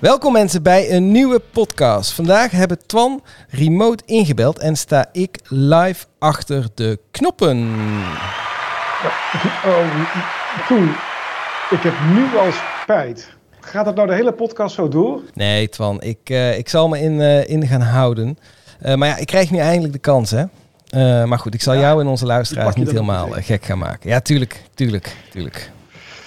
Welkom mensen bij een nieuwe podcast. Vandaag hebben Twan remote ingebeld en sta ik live achter de knoppen. Oh, Koen, ik heb nu al spijt. Gaat het nou de hele podcast zo door? Nee Twan, ik, eh, ik zal me in, eh, in gaan houden. Eh, maar ja, ik krijg nu eindelijk de kans hè. Maar goed, ik zal Ja, jou en onze luisteraars niet helemaal gek gaan maken. Ja, tuurlijk, tuurlijk, tuurlijk.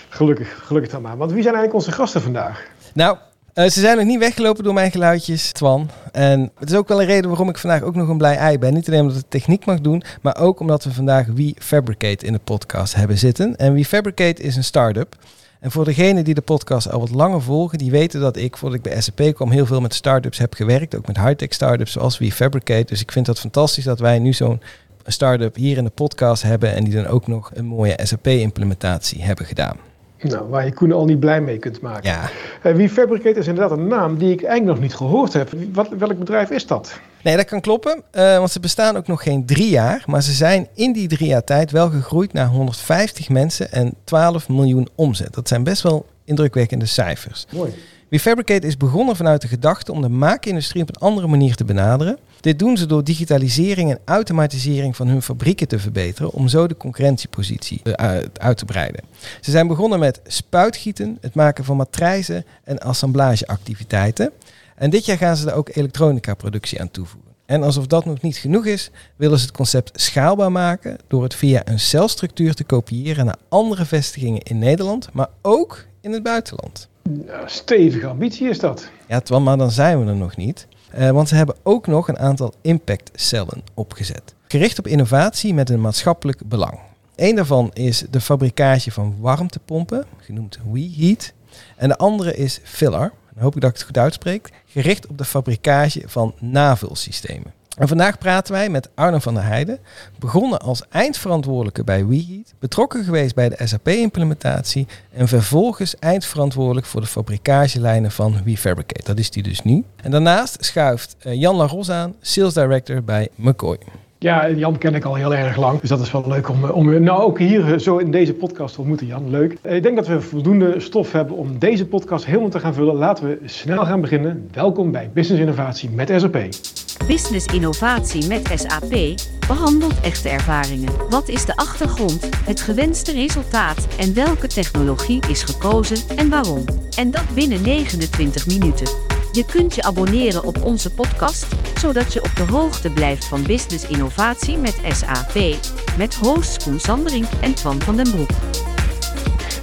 Gelukkig, gelukkig dan maar. Want wie zijn eigenlijk onze gasten vandaag? Nou, eh, ze zijn nog niet weggelopen door mijn geluidjes, Twan. En het is ook wel een reden waarom ik vandaag ook nog een blij ei ben. Niet alleen omdat ik techniek mag doen, maar ook omdat we vandaag We Fabricate in de podcast hebben zitten. En We Fabricate is een start-up. En voor degenen die de podcast al wat langer volgen, die weten dat ik, voordat ik bij SAP kwam, heel veel met start-ups heb gewerkt. Ook met high-tech start-ups zoals We Fabricate. Dus ik vind dat fantastisch dat wij nu zo'n start-up hier in de podcast hebben en die dan ook nog een mooie SAP-implementatie hebben gedaan. Nou, waar je Koen al niet blij mee kunt maken. Ja, Eh, Wie Fabricate is inderdaad een naam die ik eigenlijk nog niet gehoord heb. Wat, welk bedrijf is dat? Nee, dat kan kloppen, eh, want ze bestaan ook nog geen drie jaar. Maar ze zijn in die drie jaar tijd wel gegroeid naar 150 mensen en 12 miljoen omzet. Dat zijn best wel indrukwekkende cijfers. Mooi. WeFabricate is begonnen vanuit de gedachte om de maakindustrie op een andere manier te benaderen. Dit doen ze door digitalisering en automatisering van hun fabrieken te verbeteren, om zo de concurrentiepositie eh, uit, te breiden. Ze zijn begonnen met spuitgieten, het maken van matrijzen en assemblageactiviteiten. En dit jaar gaan ze er ook elektronica-productie aan toevoegen. En alsof dat nog niet genoeg is, willen ze het concept schaalbaar maken door het via een celstructuur te kopiëren naar andere vestigingen in Nederland, maar ook in het buitenland. Nou, stevige ambitie is dat. Ja, Twan, maar dan zijn we er nog niet. Eh, want ze hebben ook nog een aantal impactcellen opgezet. Gericht op innovatie met een maatschappelijk belang. Eén daarvan is de fabricage van warmtepompen, genoemd WeHeat. En de andere is Filler, hoop ik dat ik het goed uitspreek, gericht op de fabricage van navulsystemen. En vandaag praten wij met Arno van der Heijden, begonnen als eindverantwoordelijke bij WeHeat, betrokken geweest bij de SAP-implementatie en vervolgens eindverantwoordelijk voor de fabricagelijnen van WeFabricate. Dat is die dus nu. En daarnaast schuift eh, Jan Laros aan, Sales Director bij McCoy. Ja, Jan ken ik al heel erg lang. Dus dat is wel leuk om, om nou ook hier eh, zo in deze podcast te ontmoeten, Jan. Leuk. Eh, Ik denk dat we voldoende stof hebben om deze podcast helemaal te gaan vullen. Laten we snel gaan beginnen. Welkom bij Business Innovatie met SAP. Business innovatie met SAP behandelt echte ervaringen. Wat is de achtergrond, het gewenste resultaat en welke technologie is gekozen en waarom? En dat binnen 29 minuten. Je kunt je abonneren op onze podcast, zodat je op de hoogte blijft van business innovatie met SAP. Met hosts Koen Sanderink en Twan van den Broek.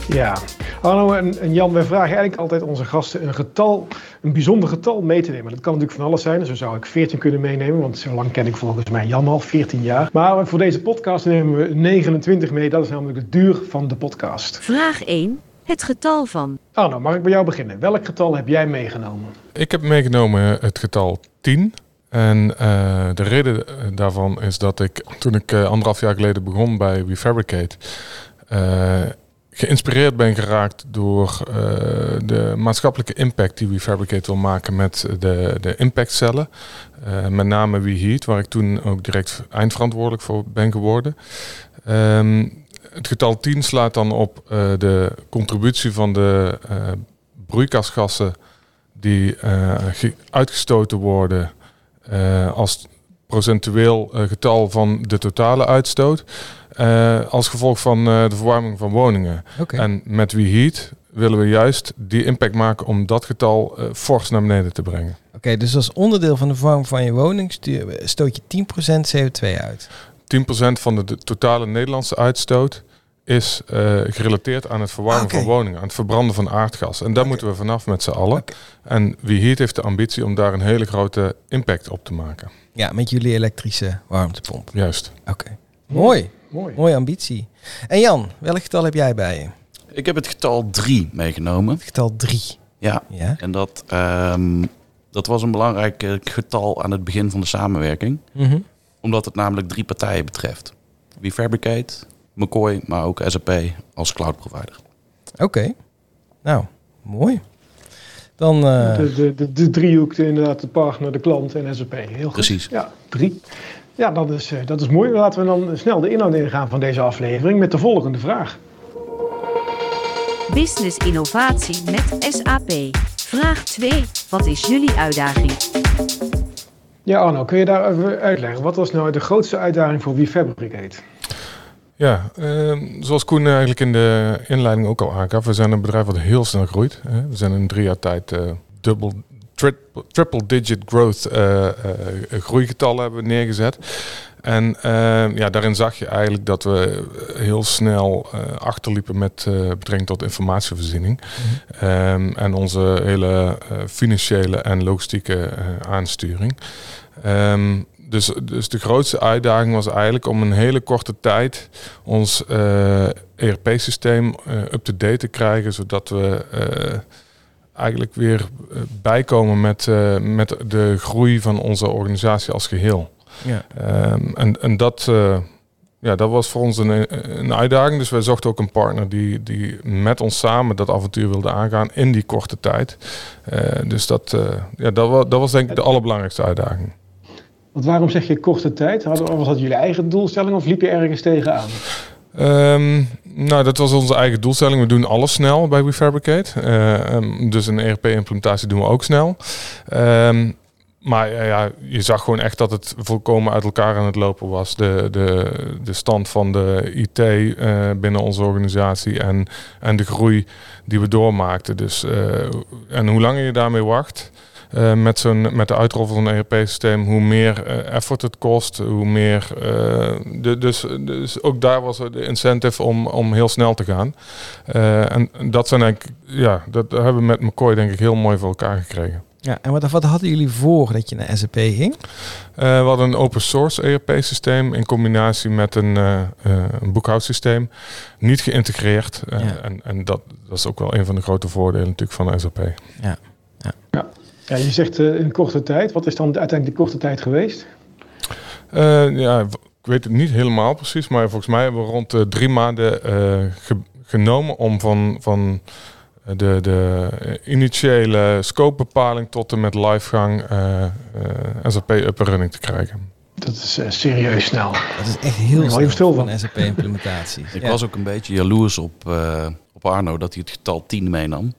Ja, Arno en, Jan, wij vragen eigenlijk altijd onze gasten een getal, een bijzonder getal mee te nemen. Dat kan natuurlijk van alles zijn. Zo zou ik 14 kunnen meenemen, want zo lang ken ik volgens mij Jan al, 14 jaar. Maar voor deze podcast nemen we 29 mee. Dat is namelijk de duur van de podcast. Vraag 1. Het getal van. Arno, mag ik bij jou beginnen? Welk getal heb jij meegenomen? Ik heb meegenomen het getal 10. En eh, de reden eh, daarvan is dat ik, toen ik eh, anderhalf jaar geleden begon bij WeFabricate, eh geïnspireerd ben geraakt door eh, de maatschappelijke impact die WeFabricate wil maken met de, de impactcellen. Eh, met name WeHeat, waar ik toen ook direct eindverantwoordelijk voor ben geworden. Ehm, het getal 10 slaat dan op eh, de contributie van de eh, broeikasgassen die eh, ge- uitgestoten worden als procentueel getal van de totale uitstoot. als gevolg van de verwarming van woningen. En met WeHeat willen we juist die impact maken om dat getal fors naar beneden te brengen. Oké, dus als onderdeel van de verwarming van je woning stoot je 10% CO2 uit. 10% van de, de totale Nederlandse uitstoot is eh, gerelateerd aan het verwarmen Oké. van woningen, aan het verbranden van aardgas. En daar moeten we vanaf met z'n allen. En WeHeat heeft de ambitie om daar een hele grote impact op te maken. Ja, met jullie elektrische warmtepomp. Juist. Oké. Mooi. Mooi. Mooie ambitie. En Jan, welk getal heb jij bij je? Ik heb het getal 3 meegenomen. Het getal 3. Ja, Ja. en dat, ehm, dat was een belangrijk eh, getal aan het begin van de samenwerking. Mhm. Omdat het namelijk drie partijen betreft. WeFabricate, McCoy, maar ook SAP als cloud provider. Oké. Nou, mooi. Dan, eh, De, de, de, de driehoek, de- inderdaad, de partner, de klant en SAP. Heel goed. Precies. Ja, drie. Ja, dat is, eh, dat is mooi. Laten we dan snel de inhoud ingaan van deze aflevering met de volgende vraag. Business innovatie met SAP. Vraag 2. Wat is jullie uitdaging? Ja, Arno, kun je daar uitleggen? Wat was nou de grootste uitdaging voor WeFabricate? Ja, eh, zoals Koen eigenlijk in de inleiding ook al aangaf, we zijn een bedrijf wat heel snel groeit. Hè. We zijn in drie jaar tijd uh, dubbel, triple, triple digit growth uh, groeigetallen hebben neergezet. En ja, daarin zag je eigenlijk dat we heel snel achterliepen met betrekking tot informatievoorziening. Mm en onze hele financiële en logistieke aansturing. Um, dus, dus de grootste uitdaging was eigenlijk om een hele korte tijd ons ERP-systeem uh, up-to-date te krijgen, zodat we eigenlijk weer bijkomen met, met de groei van onze organisatie als geheel. Ja. Um, en, en dat, ja, dat was voor ons een, een uitdaging. Dus wij zochten ook een partner die, die met ons samen dat avontuur wilde aangaan in die korte tijd. dus dat, ja, dat, was, dat was denk ik de allerbelangrijkste uitdaging. Want waarom zeg je korte tijd? Was dat jullie eigen doelstelling of liep je ergens tegenaan? Um, nou, dat was onze eigen doelstelling. We doen alles snel bij WeFabricate. Uh, um, dus een ERP-implementatie doen we ook snel. Um, maar uh, ja, je zag gewoon echt dat het volkomen uit elkaar aan het lopen was. De, de, de stand van de IT uh, binnen onze organisatie en, en de groei die we doormaakten. Dus, en hoe langer je daarmee wacht, met, met de uitrol van een ERP-systeem, hoe meer effort het kost, hoe meer. Dus, dus ook daar was de incentive om, om heel snel te gaan. en dat zijn eigenlijk, ja, dat hebben we met McCoy denk ik heel mooi voor elkaar gekregen. Ja, en wat, wat hadden jullie voor dat je naar SAP ging? we hadden een open source ERP-systeem in combinatie met een, een boekhoudsysteem. Niet geïntegreerd. Ja. En, en dat, dat is ook wel een van de grote voordelen natuurlijk van SAP. Ja. ja. ja. Ja, je zegt uh, in korte tijd. Wat is dan uiteindelijk de korte tijd geweest? Uh, ja, ik weet het niet helemaal precies, maar volgens mij hebben we rond uh, drie maanden ge genomen om van, van de, de initiële scopebepaling tot en met livegang SAP up and running te krijgen. Dat is serieus snel. Dat is echt heel snel stil van SAP-implementatie. ik was ook een beetje jaloers op, op Arno dat hij het getal 10 meenam.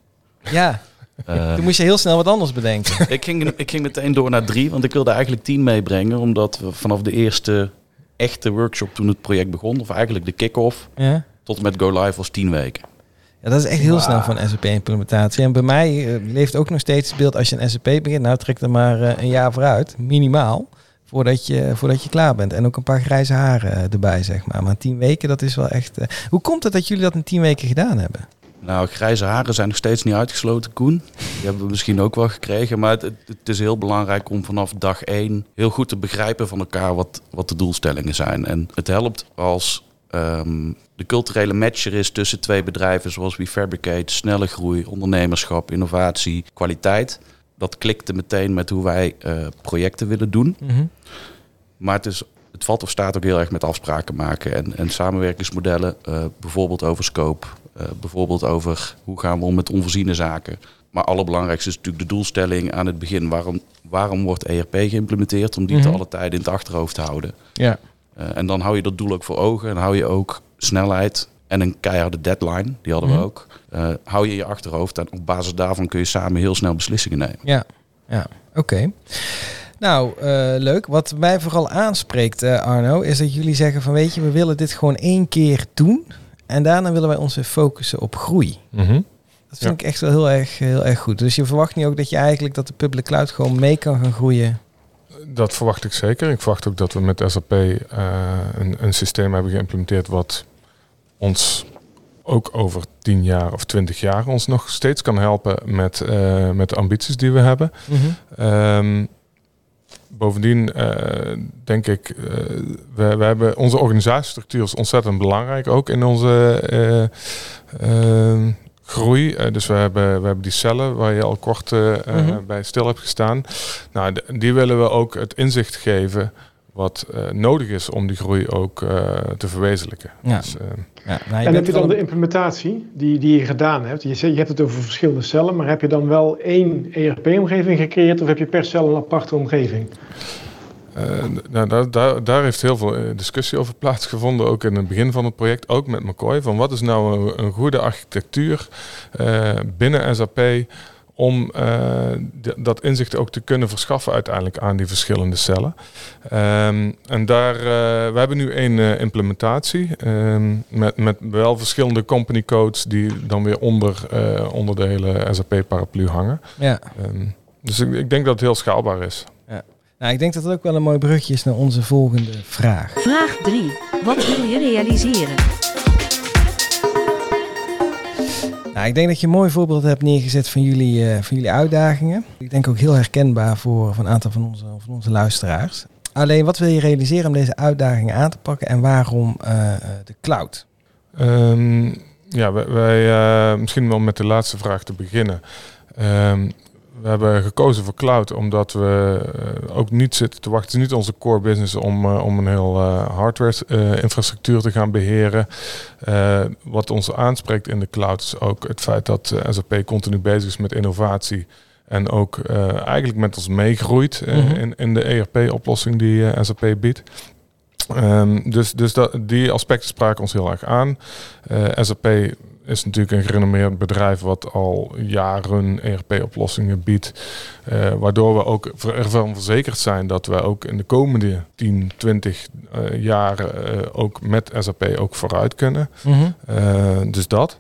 Ja, uh, Toen moest je heel snel wat anders bedenken. ik, ging, ik ging meteen door naar drie, want ik wilde eigenlijk tien meebrengen. Omdat we vanaf de eerste echte workshop toen het project begon, of eigenlijk de kick-off, ja. tot en met Go Live was tien weken. Ja, dat is echt heel snel van SAP-implementatie. En bij mij uh, leeft ook nog steeds het beeld als je een SAP begint, nou trek er maar uh, een jaar vooruit, minimaal, voordat je, voordat je klaar bent. En ook een paar grijze haren erbij, zeg maar. Maar tien weken, dat is wel echt... hoe komt het dat jullie dat in tien weken gedaan hebben? Nou, grijze haren zijn nog steeds niet uitgesloten, Koen. Die hebben we misschien ook wel gekregen. Maar het, het is heel belangrijk om vanaf dag één heel goed te begrijpen van elkaar wat, wat de doelstellingen zijn. En het helpt als um, de culturele match er is tussen twee bedrijven zoals WeFabricate, snelle groei, ondernemerschap, innovatie, kwaliteit. Dat klikte meteen met hoe wij uh, projecten willen doen. Mm -hmm. Maar het is het valt of staat ook heel erg met afspraken maken en, en samenwerkingsmodellen. Uh, bijvoorbeeld over scope, uh, bijvoorbeeld over hoe gaan we om met onvoorziene zaken. Maar allerbelangrijkste is natuurlijk de doelstelling aan het begin. Waarom, waarom wordt ERP geïmplementeerd? Om die mm -hmm. te alle tijden in het achterhoofd te houden. Ja. Uh, en dan hou je dat doel ook voor ogen. En hou je ook snelheid en een keiharde deadline. Die hadden mm -hmm. we ook. Uh, hou je in je achterhoofd. En op basis daarvan kun je samen heel snel beslissingen nemen. Ja, ja. oké. Okay. Nou, uh, leuk. Wat mij vooral aanspreekt, uh, Arno, is dat jullie zeggen van weet je, we willen dit gewoon één keer doen. En daarna willen wij ons weer focussen op groei. Mm -hmm. Dat vind ja. ik echt wel heel erg, heel erg goed. Dus je verwacht niet ook dat je eigenlijk dat de public cloud gewoon mee kan gaan groeien? Dat verwacht ik zeker. Ik verwacht ook dat we met SAP uh, een, een systeem hebben geïmplementeerd wat ons ook over 10 jaar of 20 jaar ons nog steeds kan helpen met, uh, met de ambities die we hebben. Mm -hmm. um, bovendien uh, denk ik, we, we, hebben onze organisatiestructuur is ontzettend belangrijk ook in onze uh, groei. dus we hebben, we hebben die cellen waar je al kort mm -hmm. bij stil hebt gestaan. Nou, die willen we ook het inzicht geven wat nodig is om die groei ook te verwezenlijken. Ja. Dus, ja, nou, en heb je dan de implementatie die, die je gedaan hebt? Je, je hebt het over verschillende cellen, maar heb je dan wel één ERP-omgeving gecreëerd of heb je per cel een aparte omgeving? Uh, nou, daar, daar, daar, heeft heel veel discussie over plaatsgevonden, ook in het begin van het project, ook met McCoy. Van wat is nou een, een goede architectuur uh, binnen SAP om uh, dat inzicht ook te kunnen verschaffen uiteindelijk aan die verschillende cellen. Um, en daar, uh, we hebben nu één uh, implementatie um, met, met wel verschillende company codes die dan weer onder, onder de hele SAP-paraplu hangen. Ja. Um, dus ik, ik, denk dat het heel schaalbaar is. Nou, ik denk dat het ook wel een mooi brugje is naar onze volgende vraag. Vraag 3. Wat wil je realiseren? Nou, ik denk dat je een mooi voorbeeld hebt neergezet van jullie, uh, van jullie uitdagingen. Ik denk ook heel herkenbaar voor, voor een aantal van onze, van onze luisteraars. Alleen, wat wil je realiseren om deze uitdagingen aan te pakken en waarom uh, de cloud? Um, ja, wij, wij uh, misschien wel met de laatste vraag te beginnen. Um, we hebben gekozen voor cloud omdat we uh, ook niet zitten te wachten. Het is niet onze core business om, uh, om een heel uh, hardware infrastructuur te gaan beheren. wat ons aanspreekt in de cloud is ook het feit dat SAP continu bezig is met innovatie. En ook eigenlijk met ons meegroeit mm -hmm. in, in de ERP-oplossing die SAP biedt. Um, dus dus dat, die aspecten spraken ons heel erg aan. SAP is natuurlijk een gerenommeerd bedrijf wat al jaren ERP-oplossingen biedt. Uh, waardoor we ook ervan verzekerd zijn dat we ook in de komende 10, 20 uh, jaren uh, ook met SAP ook vooruit kunnen. Mm -hmm. dus dat.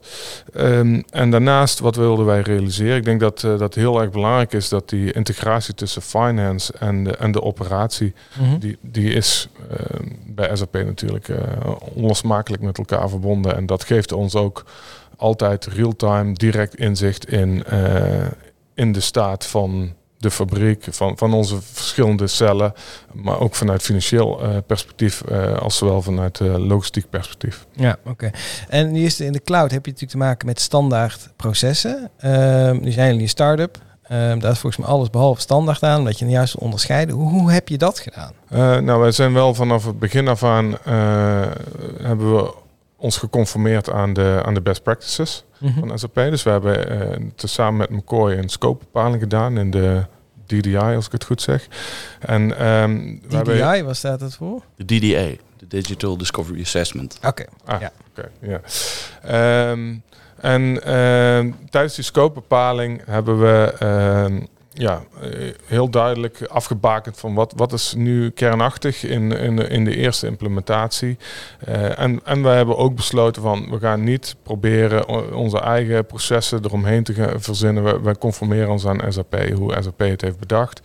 Um, en daarnaast, wat wilden wij realiseren? Ik denk dat dat heel erg belangrijk is dat die integratie tussen finance en de, en de operatie, mm -hmm. die, die is ehm, bij SAP natuurlijk onlosmakelijk met elkaar verbonden. En dat geeft ons ook altijd real-time direct inzicht in, uh, in de staat van de fabriek, van, van onze verschillende cellen, maar ook vanuit financieel uh, perspectief, uh, als zowel vanuit logistiek perspectief. Ja, oké. Okay. En nu is in de cloud heb je natuurlijk te maken met standaard processen. Uh, nu zijn jullie een start-up. Um, daar is volgens mij alles behalve standaard aan, dat je het juist onderscheiden. Hoe, hoe heb je dat gedaan? nou, wij zijn wel vanaf het begin af aan hebben we ons geconformeerd aan de, aan de best practices mm -hmm. van SAP. Dus we hebben uh, samen met McCoy een scopebepaling gedaan in de DDI, als ik het goed zeg. En, um, DDI, hebben... waar staat dat voor? De DDA, de Digital Discovery Assessment. Oké, okay. ah, ja. Okay. Um, en uh, tijdens die scopebepaling hebben we uh, ja, eh, heel duidelijk afgebakend van wat, wat is nu kernachtig in, in, de, in de eerste implementatie. Uh, en, en wij hebben ook besloten van we gaan niet proberen onze eigen processen eromheen te gaan verzinnen. We, we conformeren ons aan SAP, hoe SAP het heeft bedacht.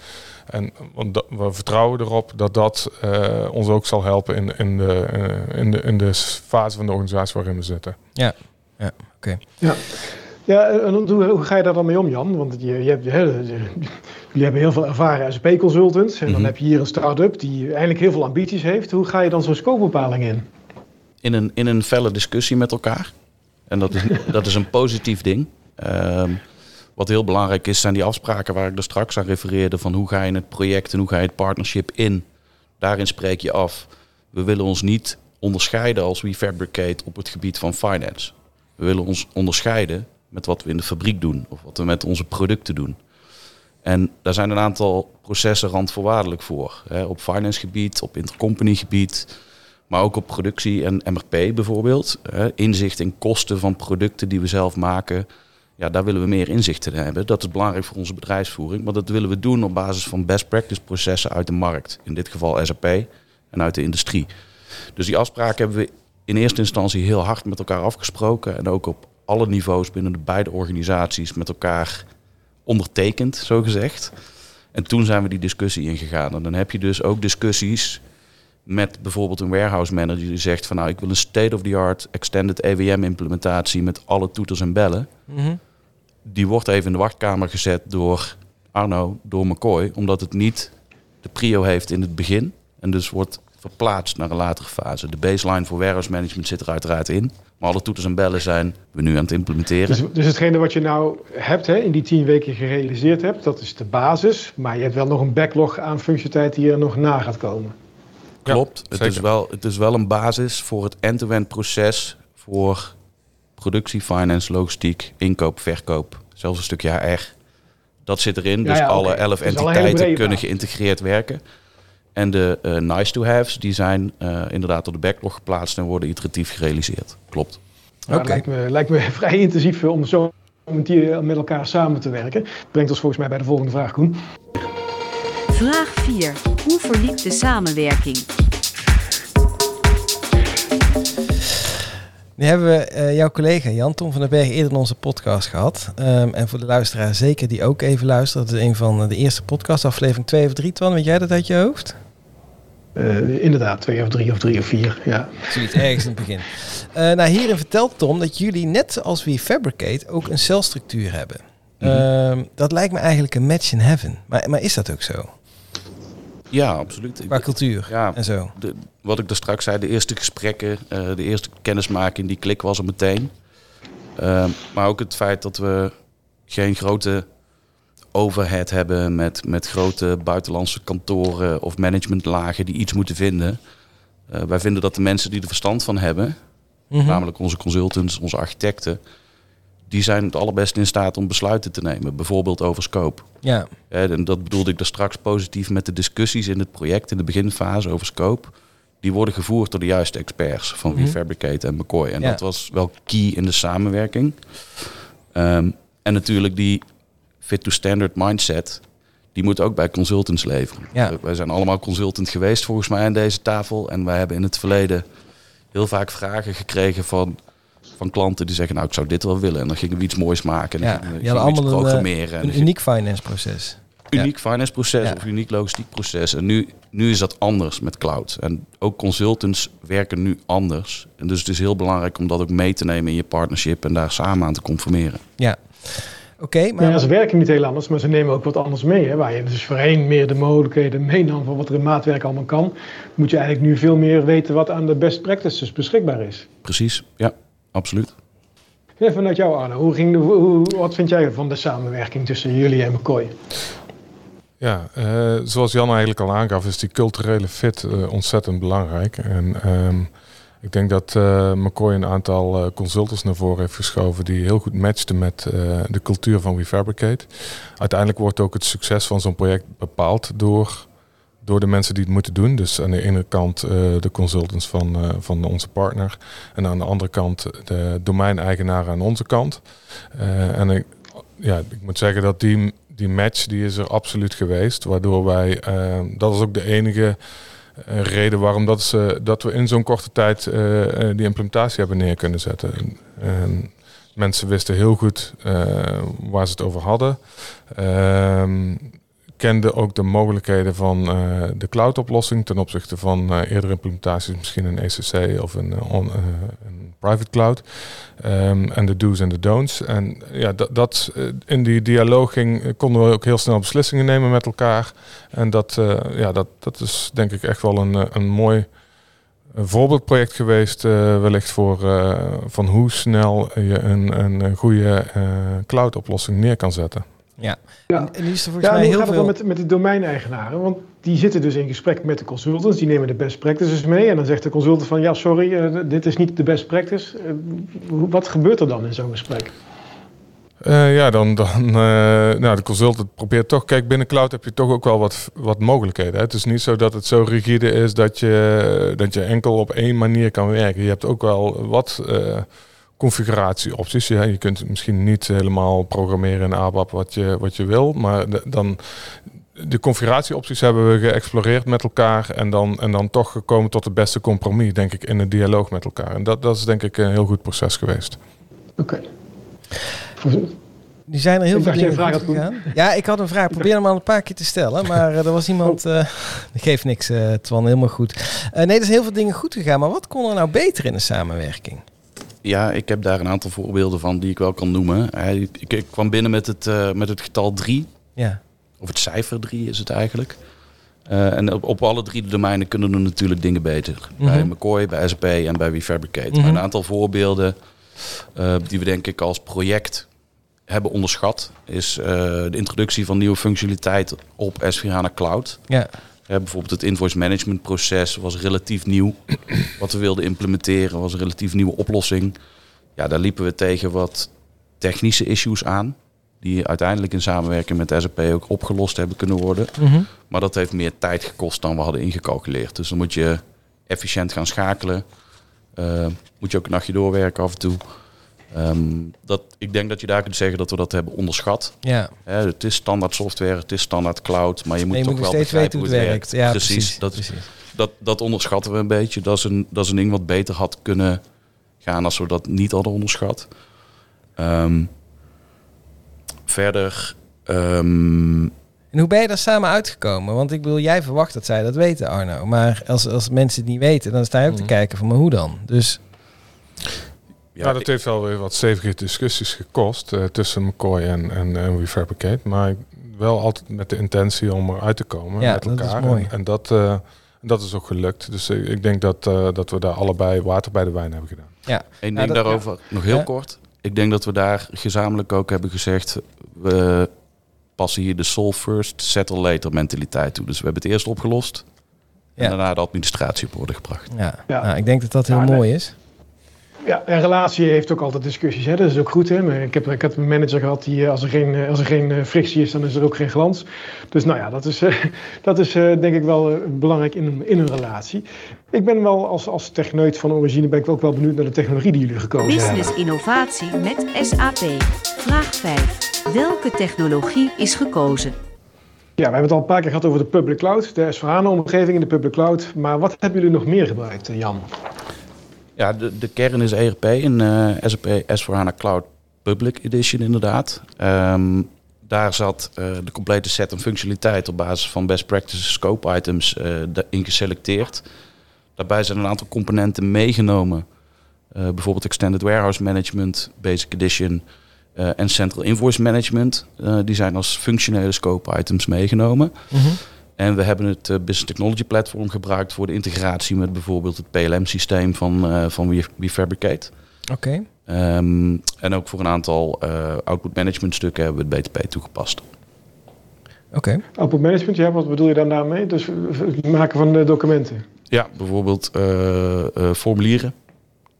En want we vertrouwen erop dat dat uh, ons ook zal helpen in, in, de, uh, in, de, in de fase van de organisatie waarin we zitten. Ja, ja oké. Okay. Ja. Ja, en hoe, hoe, ga je daar dan mee om, Jan? Want je, je hebt, jullie hebben heel veel ervaren SAP-consultants. En dan mm -hmm. heb je hier een start-up die eigenlijk heel veel ambities heeft. Hoe ga je dan zo'n scopebepaling in? In een, in een felle discussie met elkaar. En dat is, dat is een positief ding. Um, wat heel belangrijk is, zijn die afspraken waar ik er straks aan refereerde. Van hoe ga je het project en hoe ga je het partnership in. Daarin spreek je af. We willen ons niet onderscheiden als we fabricate op het gebied van finance. We willen ons onderscheiden met wat we in de fabriek doen of wat we met onze producten doen. En daar zijn een aantal processen randvoorwaardelijk voor. Hè, op finance gebied, op intercompany gebied, maar ook op productie en MRP bijvoorbeeld. Hè, inzicht in kosten van producten die we zelf maken. Ja, daar willen we meer inzicht in hebben. Dat is belangrijk voor onze bedrijfsvoering. Maar dat willen we doen op basis van best practice processen uit de markt. In dit geval SAP en uit de industrie. Dus die afspraken hebben we in eerste instantie heel hard met elkaar afgesproken. En ook op alle niveaus binnen de beide organisaties met elkaar ondertekend, zo gezegd. En toen zijn we die discussie ingegaan. En dan heb je dus ook discussies met bijvoorbeeld een warehouse manager die zegt van nou ik wil een state-of-the-art extended EWM implementatie met alle toeters en bellen. Mm Die wordt even in de wachtkamer gezet door Arno, door McCoy, omdat het niet de prio heeft in het begin. En dus wordt verplaatst naar een latere fase. De baseline voor warehouse management zit er uiteraard in. Maar alle toeters en bellen zijn we nu aan het implementeren. Dus, dus hetgene wat je nou hebt, hè, in die tien weken gerealiseerd hebt, dat is de basis. Maar je hebt wel nog een backlog aan functionaliteit die er nog na gaat komen. Klopt. het, is wel, het is wel een basis voor het end-to-end proces voor productie, finance, logistiek, inkoop, verkoop. Zelfs een stukje HR. Dat zit erin. Dus ja, ja, alle elf entiteiten kunnen geïntegreerd werken. En de uh, nice to haves, die zijn uh, inderdaad op de backlog geplaatst en worden iteratief gerealiseerd. Klopt. Oké. Okay. lijkt, me, lijkt me vrij intensief om zo om die met elkaar samen te werken. Brengt ons volgens mij bij de volgende vraag, Koen. Vraag 4. Hoe verliep de samenwerking? Nu hebben we eh, jouw collega Jan Tom van den Berg eerder in onze podcast gehad. Ehm, en voor de luisteraar zeker die ook even luistert. Dat is een van de eerste podcastaflevering 2 of 3. Twan, weet jij dat uit je hoofd? Uh, inderdaad, twee of drie of drie of vier, ja. Zoiets ergens in het begin. Uh, nou, hierin vertelt Tom dat jullie net als we Fabricate ook een celstructuur hebben. Mm -hmm. dat lijkt me eigenlijk een match in heaven. Maar, maar is dat ook zo? Ja, absoluut. Qua cultuur ja, en zo. De, wat ik daar straks zei, de eerste gesprekken, uh, de eerste kennismaking, die klik was er meteen. Uh, maar ook het feit dat we geen grote overhead hebben met, met grote buitenlandse kantoren of managementlagen die iets moeten vinden. Uh, wij vinden dat de mensen die er verstand van hebben, mm -hmm. namelijk onze consultants, onze architecten, die zijn het allerbest in staat om besluiten te nemen. Bijvoorbeeld over scope. Ja. En dat bedoelde ik daar straks positief met de discussies in het project in de beginfase over scope. Die worden gevoerd door de juiste experts van mm -hmm. Refabricate en McCoy. En ja. dat was wel key in de samenwerking. Um, en natuurlijk die fit-to-standard mindset. Die moet ook bij consultants leveren. Ja. Wij zijn allemaal consultant geweest volgens mij aan deze tafel. En wij hebben in het verleden heel vaak vragen gekregen van van klanten die zeggen, nou ik zou dit wel willen. En dan gingen we iets moois maken. En ja, dan had allemaal programmeren. Een, een uniek finance proces. Uniek ja. finance proces ja. of uniek logistiek proces. En nu, nu is dat anders met cloud. En ook consultants werken nu anders. En dus het is heel belangrijk om dat ook mee te nemen in je partnership en daar samen aan te conformeren. Ja. Oké, okay, maar... Ja, ze werken niet heel anders, maar ze nemen ook wat anders mee. Hè? Waar je dus voorheen meer de mogelijkheden meenam van wat er in maatwerk allemaal kan, moet je eigenlijk nu veel meer weten wat aan de best practices beschikbaar is. Precies, ja absoluut. Even vanuit jou, Arno. Hoe ging de, hoe, wat vind jij van de samenwerking tussen jullie en McCoy? Ja, uh, zoals Jan eigenlijk al aangaf, is die culturele fit uh, ontzettend belangrijk. En um, ik denk dat uh, McCoy een aantal consultants naar voren heeft geschoven die heel goed matchten met de cultuur van WeFabricate. Uiteindelijk wordt ook het succes van zo'n project bepaald door door de mensen die het moeten doen. Dus aan de ene kant de consultants van, van onze partner. En aan de andere kant de domeineigenaren aan onze kant. En ik, ja, ik moet zeggen dat die, die match die is er absoluut geweest. Waardoor wij, dat is ook de enige reden waarom dat, ze, dat we in zo'n korte tijd die implementatie hebben neer kunnen zetten. En mensen wisten heel goed waar ze het over hadden. Ehm, kende ook de mogelijkheden van uh, de cloud-oplossing ten opzichte van uh, eerdere implementaties, misschien een ECC of een, uh, on, een private cloud. Um, en de do's en de don'ts. En ja, dat, dat in die dialoog ging, konden we ook heel snel beslissingen nemen met elkaar. En dat, ja, dat, dat is denk ik echt wel een, een mooi een voorbeeldproject geweest, wellicht voor van hoe snel je een, een goede cloud-oplossing neer kan zetten. Ja, ja. En, en is er volgens ja, mij heel gaat veel... het dan met, met de domeineigenaren? Want die zitten dus in gesprek met de consultants, die nemen de best practices mee. En dan zegt de consultant van, ja sorry, uh, dit is niet de best practice. Uh, wat gebeurt er dan in zo'n gesprek? Uh, ja, dan, dan nou, de consultant probeert toch, kijk binnen cloud heb je toch ook wel wat, wat mogelijkheden. Hè? Het is niet zo dat het zo rigide is dat je, dat je enkel op één manier kan werken. Je hebt ook wel wat configuratieopties. Ja, je kunt misschien niet helemaal programmeren in ABAP wat je, wat je wil, maar de, dan de configuratieopties hebben we geëxploreerd met elkaar en dan, en dan toch gekomen tot het beste compromis, denk ik, in een dialoog met elkaar. En dat, dat is denk ik een heel goed proces geweest. Oké. Die zijn er heel Ik veel dingen goed vraag gegaan. Ja, ik had een vraag. Probeer hem al een paar keer te stellen. Maar uh, er was iemand... Uh, geeft niks, uh, Twan. Helemaal goed. Uh, nee, er zijn heel veel dingen goed gegaan. Maar wat kon er nou beter in de samenwerking? Ja, ik heb daar een aantal voorbeelden van die ik wel kan noemen. Ik, ik kwam binnen met het, uh, met het getal 3. Ja. Of het cijfer 3 is het eigenlijk. Uh, en op, op, alle drie de domeinen kunnen er natuurlijk dingen beter. Mm -hmm. Bij McCoy, bij SAP en bij WeFabricate. Mm -hmm. Een aantal voorbeelden uh, die we denk ik als project hebben onderschat... is de introductie van nieuwe functionaliteit op S4HANA Cloud. Ja. Bijvoorbeeld het invoice management proces was relatief nieuw. Wat we wilden implementeren was een relatief nieuwe oplossing. Ja, daar liepen we tegen wat technische issues aan. Die uiteindelijk in samenwerking met SAP ook opgelost hebben kunnen worden. Mm -hmm. Maar dat heeft meer tijd gekost dan we hadden ingecalculeerd. Dus dan moet je efficiënt gaan schakelen. Uh, moet je ook een nachtje doorwerken af en toe. Ehm, dat, ik denk dat je daar kunt zeggen dat we dat hebben onderschat. Ja, het is standaard software, het is standaard cloud, maar je moet Nee, je toch moet wel begrijpen hoe het werkt. Ja, precies, precies. dat, precies. Dat, dat onderschatten we een beetje. Dat is een, dat is een ding wat beter had kunnen gaan als we dat niet hadden onderschat. Ehm, verder, ehm, En hoe ben je daar samen uitgekomen? Want ik bedoel, jij verwacht dat zij dat weten, Arno. Maar als, als mensen het niet weten, dan sta je ook te Mhm. kijken van, maar hoe dan? Dus ja, Ja, dat heeft wel weer wat stevige discussies gekost eh, tussen McCoy en, en, en Refabricate. Maar wel altijd met de intentie om eruit te komen Ja, met dat is elkaar. mooi. En, en dat, eh, dat is ook gelukt. Dus ik, ik denk dat, eh, dat we daar allebei water bij de wijn hebben gedaan. ja, Eén Ja, ding dat- daarover, nog heel Ja. kort. Ik denk dat we daar gezamenlijk ook hebben gezegd... we passen hier de solve first, settle later mentaliteit toe. Dus we hebben het eerst opgelost... Ja. en daarna de administratie op orde gebracht. ja. Ja. Nou, ik denk dat dat heel Ja, nee. mooi is. Ja, een relatie heeft ook altijd discussies. Hè? Dat is ook goed. Hè? Maar Ik, heb, ik had een manager gehad die eh, als er geen, eh, als er geen eh, frictie is, dan is er ook geen glans. Dus nou ja, dat is, eh, dat is eh, denk ik wel belangrijk in een, in een relatie. Ik ben wel als, als techneut van origine ben ik ook wel benieuwd naar de technologie die jullie gekozen hebben. Business innovatie met SAP. Vraag 5. Welke technologie is gekozen? Ja, we hebben het al een paar keer gehad over de public cloud, de S4HANA-omgeving in de public cloud. Maar wat hebben jullie nog meer gebruikt, Jan? Ja, de, de kern is ERP in eh SAP S4HANA Cloud Public Edition inderdaad. Ehm, daar zat eh, de complete set en functionaliteit op basis van best practices scope items eh, in geselecteerd. Daarbij zijn een aantal componenten meegenomen. Bijvoorbeeld Extended Warehouse Management, Basic Edition en Central Invoice Management. Die zijn als functionele scope items meegenomen. Mhm. En we hebben het eh, Business Technology Platform gebruikt voor de integratie met bijvoorbeeld het PLM-systeem van, eh van We- WeFabricate. Oké. Ehm, en ook voor een aantal eh, output management stukken hebben we het BTP toegepast. Oké. Output management, ja, wat bedoel je dan daarmee? Dus eh, het maken van de documenten. Ja, bijvoorbeeld eh, eh, formulieren,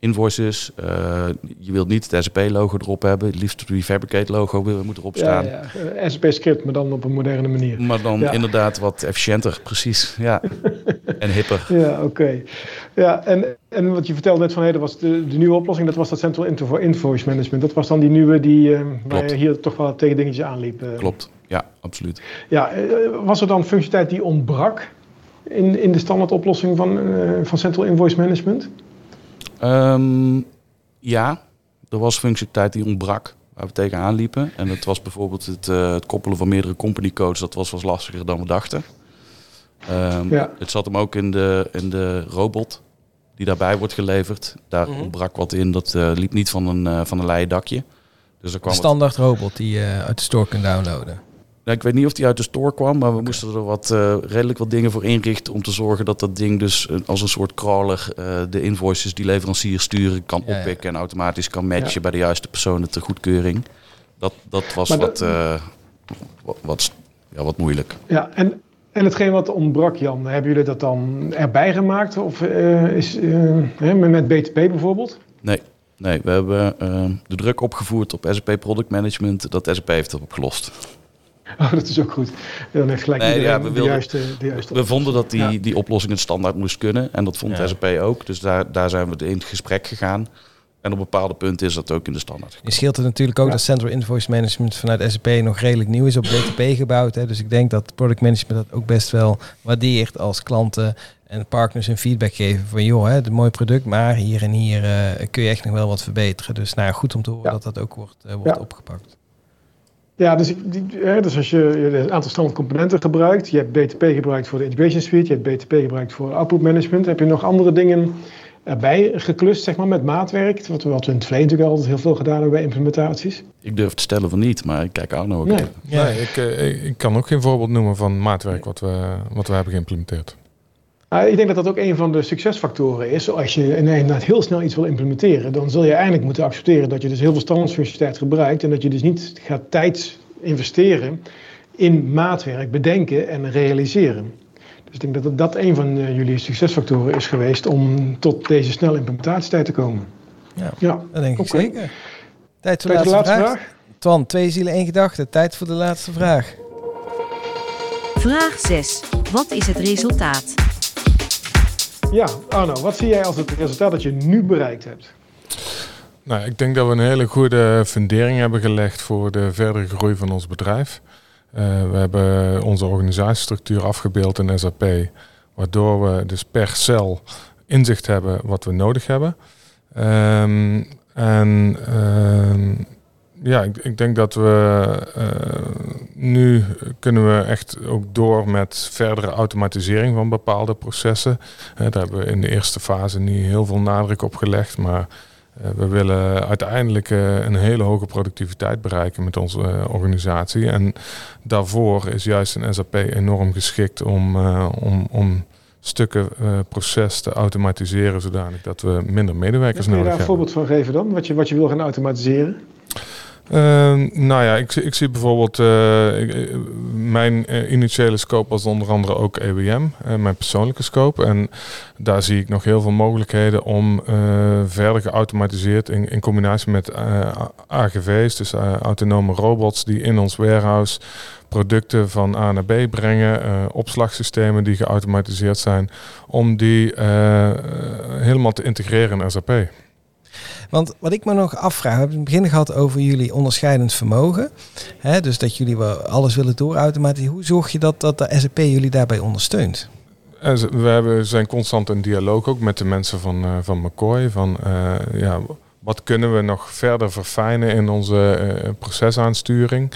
invoices. eh, je wilt niet het SAP-logo erop hebben. Het liefst het WeFabricate-logo wil- moet erop staan. Ja, ja. eh, SAP-script, maar dan op een moderne manier. Maar dan Ja. inderdaad wat efficiënter, precies. Ja. en hipper. Ja, oké. Ja, en, en wat je vertelde net van, hé, dat was de, de nieuwe oplossing, dat was dat Central Invoice Management. Dat was dan die nieuwe die, eh, waar je hier toch wel tegen dingetjes aanliep. eh. Klopt. Ja, absoluut. Ja, was er dan functionaliteit die ontbrak in, in de standaard oplossing van, van Central Invoice Management? Ehm, ja, er was functionaliteit die ontbrak waar we tegenaan liepen. En dat was bijvoorbeeld het, eh, het koppelen van meerdere company codes. Dat was wat lastiger dan we dachten. Ehm, Ja. Het zat hem ook in de, in de robot die daarbij wordt geleverd. Daar Mhm. ontbrak wat in. Dat eh, liep niet van een, eh, van een leien dakje. Dus er Een kwam wat- standaard robot die je uit de store kunt downloaden. Ja, ik weet niet of die uit de store kwam, maar we moesten er wat, eh, redelijk wat dingen voor inrichten om te zorgen dat dat ding dus eh, als een soort crawler eh, de invoices die leverancier sturen kan Ja, ja. oppikken en automatisch kan matchen Ja. bij de juiste personen ter goedkeuring. Dat, dat was Maar wat, dat- wat, wat, ja, wat moeilijk. Ja, en, en hetgeen wat ontbrak, Jan, hebben jullie dat dan erbij gemaakt? Of is, met- BTP bijvoorbeeld? Nee, nee we hebben de druk opgevoerd op SAP Product Management dat SAP heeft het opgelost. Oh, dat is ook goed. Dan heeft gelijk Nee, iedereen ja, we de, wilden- juiste, de juiste We vonden dat die, Ja. die oplossing het standaard moest kunnen en dat vond Ja. SAP ook. Dus daar, daar zijn we in het gesprek gegaan. En op bepaalde punten is dat ook in de standaard Je gekomen. scheelt het natuurlijk ook Ja. dat Central Invoice Management vanuit SAP nog redelijk nieuw is op BTP gebouwd. Hè. Dus ik denk dat product management dat ook best wel waardeert als klanten en partners een feedback geven van joh, hè, het een mooi product, maar hier en hier eh, kun je echt nog wel wat verbeteren. Dus nou, goed om te horen Ja. dat dat ook wordt, eh, wordt Ja. opgepakt. Ja, dus, dus als je, een aantal standaard componenten gebruikt, je hebt BTP gebruikt voor de integration suite, je hebt BTP gebruikt voor output management, heb je nog andere dingen erbij geklust, zeg maar, met maatwerk, wat we, wat we in het verleden natuurlijk altijd heel veel gedaan hebben bij implementaties. Ik durf te stellen van niet, maar ik kijk Arno ook Nee. even. Ja. Nee, ik, eh, ik, ik kan ook geen voorbeeld noemen van maatwerk wat we, wat we hebben geïmplementeerd. Nou, ik denk dat dat ook een van de succesfactoren is. Als je inderdaad heel snel iets wil implementeren, dan zul je eindelijk moeten accepteren dat je dus heel veel standaardfunctionaliteit gebruikt en dat je dus niet gaat tijd investeren in maatwerk, bedenken en realiseren. Dus ik denk dat dat, dat een van eh, jullie succesfactoren is geweest om tot deze snelle implementatietijd te komen. Ja. Ja. Dat denk ik Oké. zeker. Tijd voor de Tijd laatste, voor de laatste vraag. vraag. Twan, twee zielen, één gedachte. Tijd voor de laatste vraag. Vraag 6. Wat is het resultaat? Ja, Arno, wat zie jij als het resultaat dat je nu bereikt hebt? Nou, ik denk dat we een hele goede fundering hebben gelegd voor de verdere groei van ons bedrijf. Uh, we hebben onze organisatiestructuur afgebeeld in SAP, waardoor we dus per cel inzicht hebben wat we nodig hebben. Um, en uh, ja, ik, ik, denk dat we uh, nu kunnen we echt ook door met verdere automatisering van bepaalde processen. Uh, daar hebben we in de eerste fase niet heel veel nadruk op gelegd, maar uh, we willen uiteindelijk een hele hoge productiviteit bereiken met onze organisatie. En daarvoor is juist een SAP enorm geschikt om, om, om stukken proces te automatiseren zodanig dat we minder medewerkers nodig hebben. Kun je daar een voorbeeld van geven dan, wat je, wat je wil gaan automatiseren? Uh, nou ja, ik, ik zie bijvoorbeeld uh, ik, mijn uh, initiële scope was onder andere ook EWM, mijn persoonlijke scope. En daar zie ik nog heel veel mogelijkheden om verder geautomatiseerd in, in combinatie met AGV's, dus autonome robots die in ons warehouse producten van A naar B brengen, opslagsystemen die geautomatiseerd zijn, om die helemaal te integreren in SAP. Want wat ik me nog afvraag, we hebben het begin gehad over jullie onderscheidend vermogen. Hè, dus dat jullie wel alles willen doorautomatiseren. Hoe zorg je dat, dat de SAP jullie daarbij ondersteunt? We hebben, zijn constant in dialoog ook met de mensen van, uh, van McCoy. Van, uh, ja, wat kunnen we nog verder verfijnen in onze procesaansturing?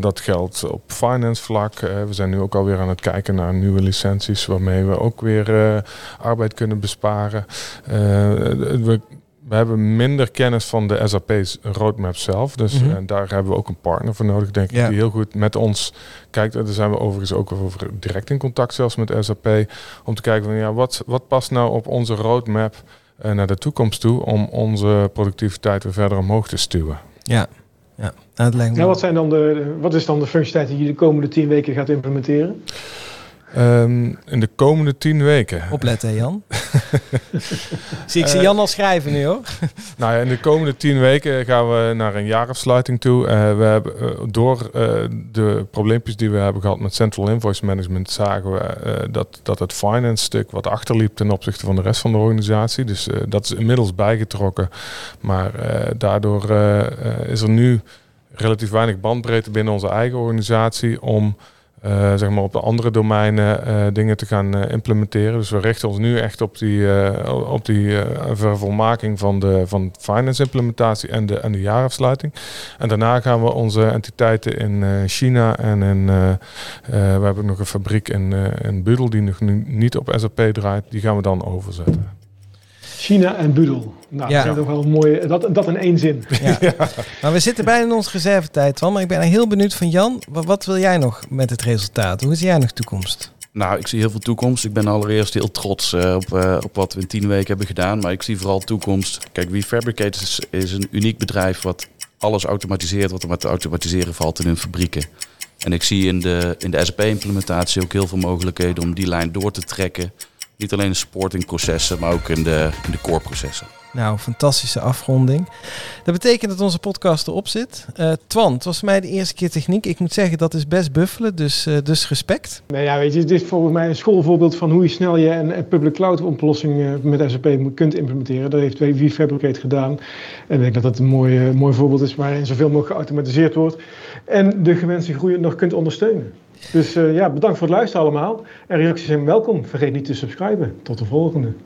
Dat geldt op finance vlak. We zijn nu ook alweer aan het kijken naar nieuwe licenties waarmee we ook weer arbeid kunnen besparen. we we hebben minder kennis van de SAP's roadmap zelf. Dus mm -hmm. daar hebben we ook een partner voor nodig, denk ik, die heel goed met ons kijkt. Daar zijn we overigens ook over direct in contact zelfs met SAP. Om te kijken van ja, wat, wat past nou op onze roadmap uh, naar de toekomst toe om onze productiviteit weer verder omhoog te stuwen. Ja, ja. Nou, dat lijkt me... ja wat, zijn dan de, wat is dan de functionaliteit die je de komende tien weken gaat implementeren? Um, in de komende tien weken. Opletten, Jan. zie ik zie Jan al schrijven nu hoor. nou ja, in de komende tien weken gaan we naar een jaarafsluiting toe. Uh, we hebben uh, door uh, de probleempjes die we hebben gehad met Central Invoice Management, zagen we dat, dat het finance stuk wat achterliep ten opzichte van de rest van de organisatie. Dus dat is inmiddels bijgetrokken. Maar daardoor is er nu relatief weinig bandbreedte binnen onze eigen organisatie om uh, zeg maar op de andere domeinen uh, dingen te gaan uh, implementeren. Dus we richten ons nu echt op die, op die vervolmaking van de van finance implementatie en de, en de jaarafsluiting. En daarna gaan we onze entiteiten in China en in, we hebben nog een fabriek in, in Budel die nog niet op SAP draait. Die gaan we dan overzetten. China en Budel. Nou, ja. dat is ook wel een mooie. Dat, dat in één zin. Ja. ja. Maar we zitten bijna in onze reservetijd, van. Maar ik ben heel benieuwd van Jan. Wat, wat, wil jij nog met het resultaat? Hoe zie jij nog toekomst? Nou, ik zie heel veel toekomst. Ik ben allereerst heel trots uh, op, uh, op wat we in tien weken hebben gedaan. Maar ik zie vooral toekomst. Kijk, WeFabricate is, is een uniek bedrijf wat alles automatiseert wat er maar te automatiseren valt in hun fabrieken. En ik zie in de, in de SAP-implementatie ook heel veel mogelijkheden om die lijn door te trekken niet alleen in supportingprocessen, maar ook in de, in de core processen. Nou, fantastische afronding. Dat betekent dat onze podcast erop zit. Uh, Twan, het was mij de eerste keer techniek. Ik moet zeggen, dat is best buffelen, dus, uh, dus respect. Nou ja, weet je, dit is volgens mij een schoolvoorbeeld van hoe je snel je een, public cloud oplossing uh, met SAP kunt implementeren. Dat heeft WeFabricate gedaan. En ik denk dat dat een mooi, mooi voorbeeld is waarin zoveel mogelijk geautomatiseerd wordt. En de gewenste groei nog kunt ondersteunen. Dus uh, ja, bedankt voor het luisteren allemaal. En reacties zijn welkom. Vergeet niet te subscriben. Tot de volgende.